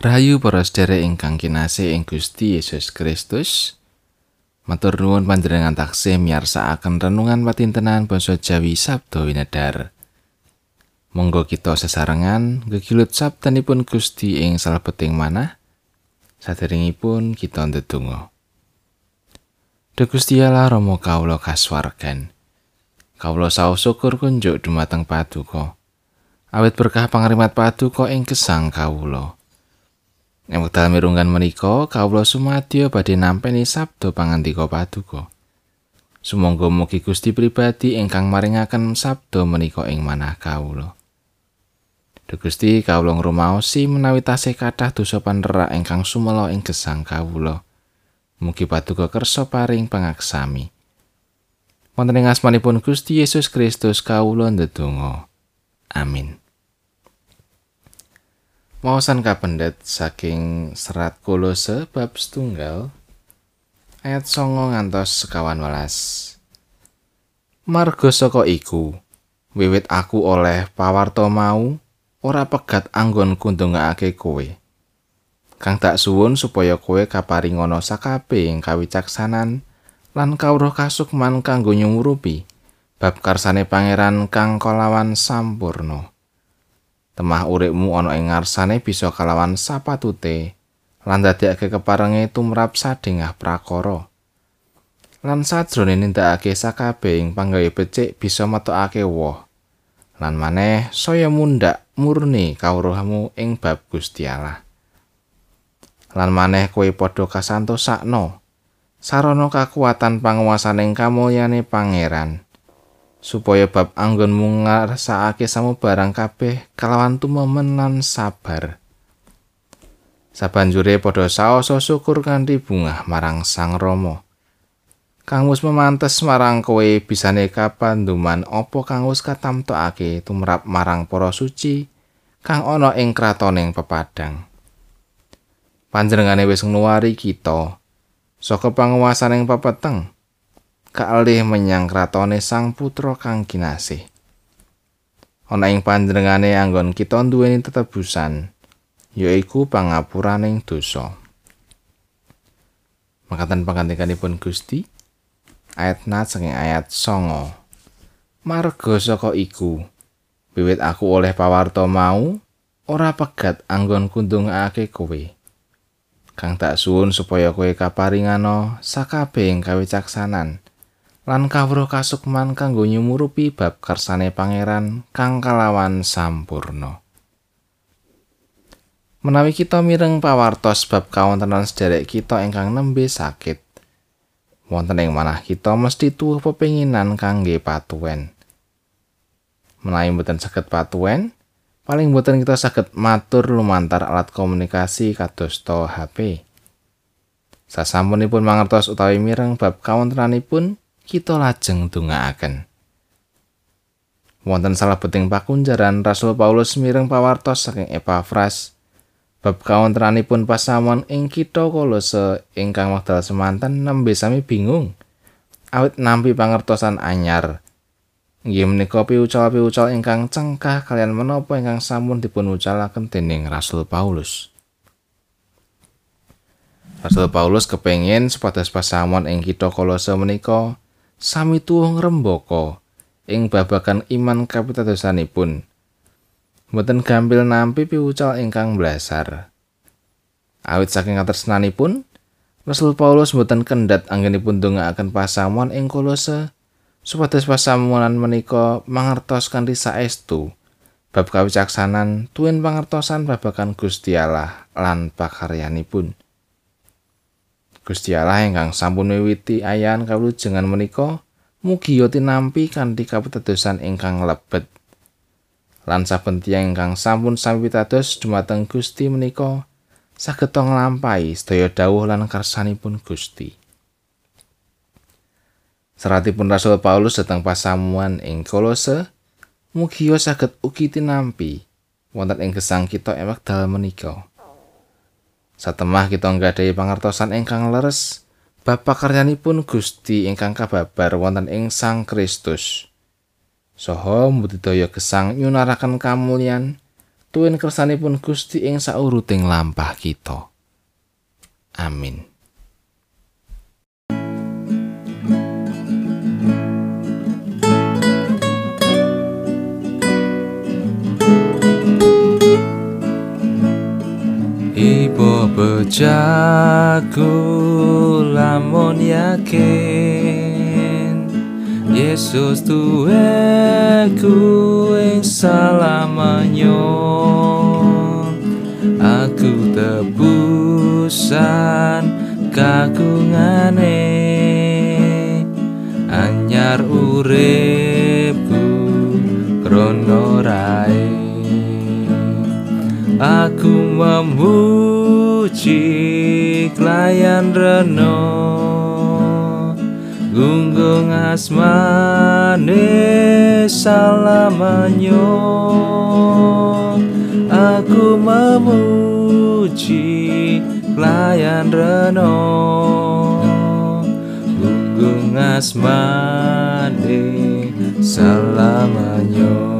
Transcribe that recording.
Rahayu para sedherek ingkang kinasih ing Gusti Yesus Kristus. Matur nuwun panjenengan taksih miyarsakaken renungan patintenan basa Jawi Sabdo Winedar. Monggo kita sesarengan gegilut sabdanipun Gusti ing salebeting manah. Saderengipun kita ndedonga. Duh Gusti Allah Rama kawula kasuwargan. Kawula saos syukur kunjuk dumateng Paduka. Awit berkah pangrimat Paduka ing gesang kawula. Ing wekdal mirunggan menika, kawula sumadyo badhe nampi sabda pangandika paduka. Sumangga mugi Gusti pribadi ingkang maringaken sabda menika ing manah kawula. Duh Gusti kawula ngrumaosi menawi tasih kathah dosa panerak ingkang sumela ing gesang kawula. Mugi paduka kersa paring pangaksami. Wonten ing asmanipun Gusti Yesus Kristus kawula ndedonga. Amin. Maosan kapendet saking serat kolose bab setunggal ayat songo ngantos sekawan welas. Margo saka iku, wiwit aku oleh pawarto mau, ora pegat anggon kundungake kowe. Kang tak suwun supaya kowe kaparingono sakabe ing kawicaksanan lan kawruh kasukman kanggo nyumurupi bab karsane pangeran kang kalawan sampurno. Temah uripmu ana ing ngarsane bisa kalawan sapatute lan dadekake keparenge tumrap sadengah prakara. Lan sajrone nindakake sakabehing panggawe becik bisa metokake woh. Lan maneh saya mundak murni kawruhmu ing bab Gusti Allah. Lan maneh kowe padha kasantosakno sarana kakuatan panguwasaning kamulyane pangeran supaya bab anggonmu ngarsakake samubarang kabeh kalawan tumemen lan sabar. Sabanjure padha saos syukur kanthi bungah marang Sang Rama. Kang wis memantes marang kowe bisane kapanduman apa kang wis katamtokake tumrap marang para suci kang ana ing kratoning pepadang. Panjenengane wis ngluwari kita saka panguwasaning pepeteng. Kalih menyang kratone sang putra kang kinasih. Ana ing panjenengane anggon kita duweni tetebusan, yaiku pangapuraning dosa. Makatan pangantikanipun Gusti ayat nat saking ayat songo. Marga saka iku, wiwit aku oleh pawarto mau, ora pegat anggon kundungake kowe. Kang tak suwun supaya kowe kaparingano sakabehing kawicaksanan. Lan kawruh kasukman kanggo nyumurupi bab karsane pangeran kang kalawan sampurno. Menawi kita mireng pawartos bab kawontenan sederek kita ingkang nembe sakit, wonten ing manah kita mesti tuwuh pepinginan kangge patuwen. Menawi mboten saged patuwen, paling mboten kita saged matur lumantar alat komunikasi kados to HP. Sasampunipun mangertos utawi mireng bab kawontenanipun, kita lajeng dongaaken. Wonten salah beting pakunjaran Rasul Paulus mireng pawartos saking Epafras bab kawontenanipun pasamuan ing kitha Kolose ingkang wekdal semanten nembe sami bingung awit nampi pangertosan anyar. Inggih menika piucal-piucal ingkang cengkah kalian menapa ingkang sampun dipun ucalaken dening Rasul Paulus. Rasul Paulus kepengin supados pasamuan ing kitha Kolose menika sami tuwuh ngrembaka ing babagan iman kapitadosanipun. Mboten gampil nampi piwucal ingkang blasar. Awit saking katresnanipun, Rasul Paulus mboten kendhat anggenipun ndongaaken pasamuan ing Kolose supados pasamuanan menika mangertos kanthi saestu bab kawicaksanan tuwin pangertosan babagan Gusti Allah lan pakaryanipun. Gusti Allah ingkang sampun miwiti ayan kawujengan menika mugi yo tinampi kanthi kapitadosan ingkang lebet. Lan saben tiyang ingkang sampun sami pitados dumateng Gusti menika saged nglampahi sedaya dawuh lan karsanipun Gusti. Seratipun Rasul Paulus dhateng pasamuan ing Kolose, mugi yo saged ugi tinampi wonten ing gesang kita ing wekdal menika. Satemah kita nggadahi pangertosan ingkang leres bab pakaryanipun Gusti ingkang kababar wonten ing Sang Kristus. Soho mbudidaya gesang nyunaraken kamulyan tuwin kersanipun Gusti ing sauruting lampah kita amin Ibo bejaku lamun yakin Yesus tuweku ing salamanyo. Aku tebusan kagungane Anyar uripku krono rai Aku memuji klayan reno Gunggung asmane salamanyo Aku memuji klayan reno Gunggung asmane salamanyo